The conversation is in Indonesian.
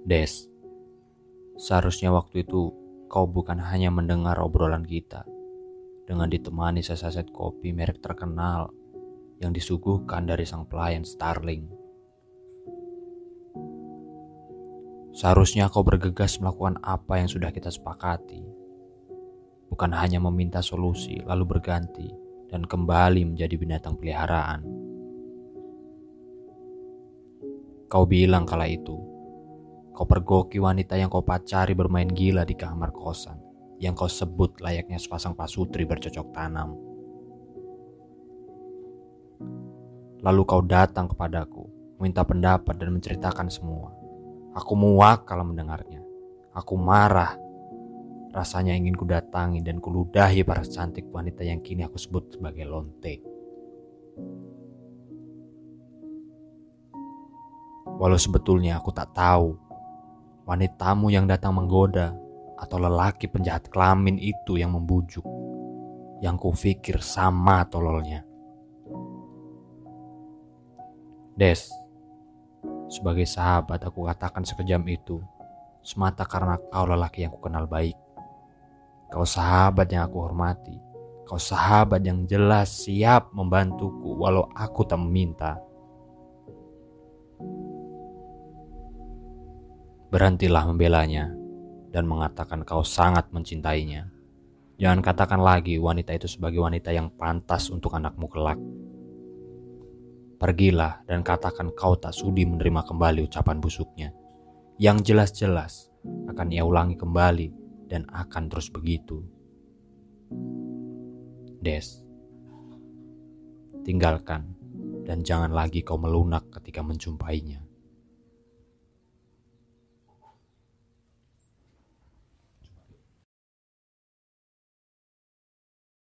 Des, seharusnya waktu itu kau bukan hanya mendengar obrolan kita dengan ditemani sesaset kopi merek terkenal yang disuguhkan dari sang pelayan Starling. Seharusnya kau bergegas melakukan apa yang sudah kita sepakati, bukan hanya meminta solusi lalu berganti dan kembali menjadi binatang peliharaan. Kau bilang kala itu, kau pergoki wanita yang kau pacari bermain gila di kamar kosan, yang kau sebut layaknya sepasang pasutri bercocok tanam. Lalu kau datang kepadaku, minta pendapat dan menceritakan semua. Aku muak kalau mendengarnya. Aku marah. Rasanya ingin kudatangi dan kuludahi para cantik wanita yang kini aku sebut sebagai lonte. Walau sebetulnya aku tak tahu wanitamu yang datang menggoda atau lelaki penjahat kelamin itu yang membujuk. Yang kupikir sama tololnya. Des, sebagai sahabat aku katakan sekejam itu semata karena kau lelaki yang kukenal baik. Kau sahabat yang aku hormati. Kau sahabat yang jelas siap membantuku walau aku tak meminta. Berhentilah membelanya dan mengatakan kau sangat mencintainya. Jangan katakan lagi wanita itu sebagai wanita yang pantas untuk anakmu kelak. Pergilah dan katakan kau tak sudi menerima kembali ucapan busuknya. Yang jelas-jelas akan ia ulangi kembali dan akan terus begitu. Des, tinggalkan dan jangan lagi kau melunak ketika menjumpainya.